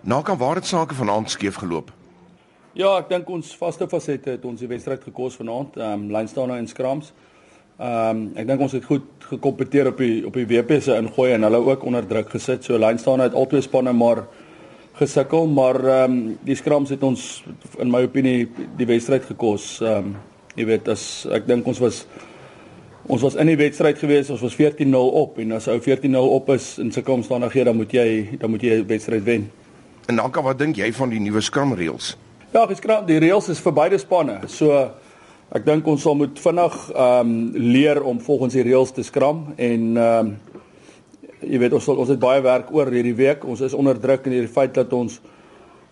Na kan waar dit sake vanaand skeef geloop. Ja, ek dink ons vaste fasette het ons die wedstryd gekos vanaand. Ehm um, lynstaan nou in skrams. Ehm um, ek dink ons het goed gekompeteer op die op die WP se ingooi en hulle ook onder druk gesit. So lynstaan uit albei spanne maar gesukkel, maar ehm um, die skrams het ons in my opinie die wedstryd gekos. Ehm um, jy weet as ek dink ons was ons was in die wedstryd gewees, ons was 14-0 op en as ou 14-0 op is in sulke omstandighede dan moet jy dan moet jy die wedstryd wen. En dan kan wat dink jy van die nuwe skram reëls? Ja, geskram, die reëls is vir beide spanne. So ek dink ons sal moet vinnig ehm um, leer om volgens die reëls te skram en ehm um, jy weet ons sal, ons het baie werk oor hierdie week. Ons is onder druk in hierdie feit dat ons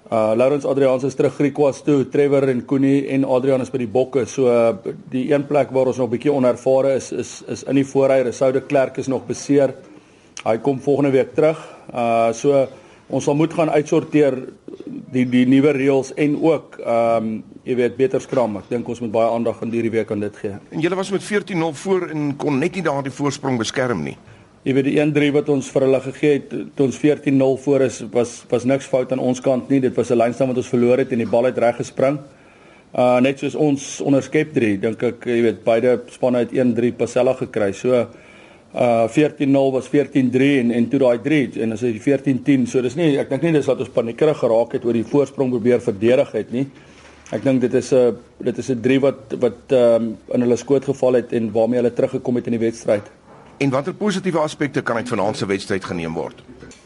uh Lawrence Adrians is terug Griquas toe, Trevor en Koenie en Adrian is by die bokke. So uh, die een plek waar ons nog bietjie onervare is is is in die voorry. Resoude Klerk is nog beseer. Hy kom volgende week terug. Uh so ons sal moet gaan uitsorteer die die nuwe reëls en ook ehm um, jy weet beter skram. Ek dink ons moet baie aandag aan hierdie week aan dit gee. En julle was met 14-0 voor en kon net nie daardie voorsprong beskerm nie jy weet die 1-3 wat ons vir hulle gegee het toe ons 14-0 voor is was was niks fout aan ons kant nie dit was 'n lynstand wat ons verloor het en die bal het reg gespring uh net soos ons onderskep 3 dink ek jy weet beide spanne het 1-3 passella gekry so uh 14-0 was 14-3 en en toe daai 3 en as jy 14-10 so dis nie ek dink nie dis dat ons paniekerig geraak het oor die voorsprong probeer verdedig het nie ek dink dit is 'n dit is 'n 3 wat wat um, in hulle skoot geval het en waarmee hulle teruggekom het in die wedstryd En watter positiewe aspekte kan uit vanaand se wedstryd geneem word?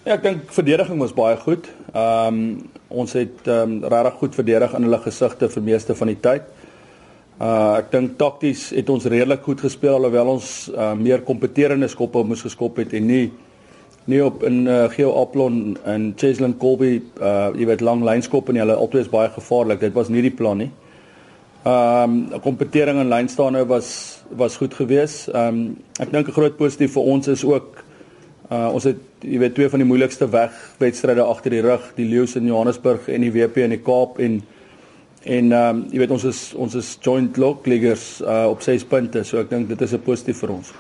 Ja, ek dink verdediging was baie goed. Ehm um, ons het ehm um, regtig goed verdedig in hulle gesigte vir meeste van die tyd. Uh ek dink takties het ons redelik goed gespeel alhoewel ons uh, meer kompeterende skoppe moes geskop het en nie nie op in uh, Geo Aplon en Cheslin Colby uh jy weet lang lynskop en hulle altyd baie gevaarlik. Dit was nie die plan nie. Um, 'n kompetering in lynstaande was was goed geweest. Um, ek dink 'n groot positief vir ons is ook uh ons het jy weet twee van die moeilikste wegwedstryde agter die rug, die Lions in Johannesburg en die WP in die Kaap en en ehm um, jy weet ons is ons is joint lock leaguers uh op 6 punte, so ek dink dit is 'n positief vir ons.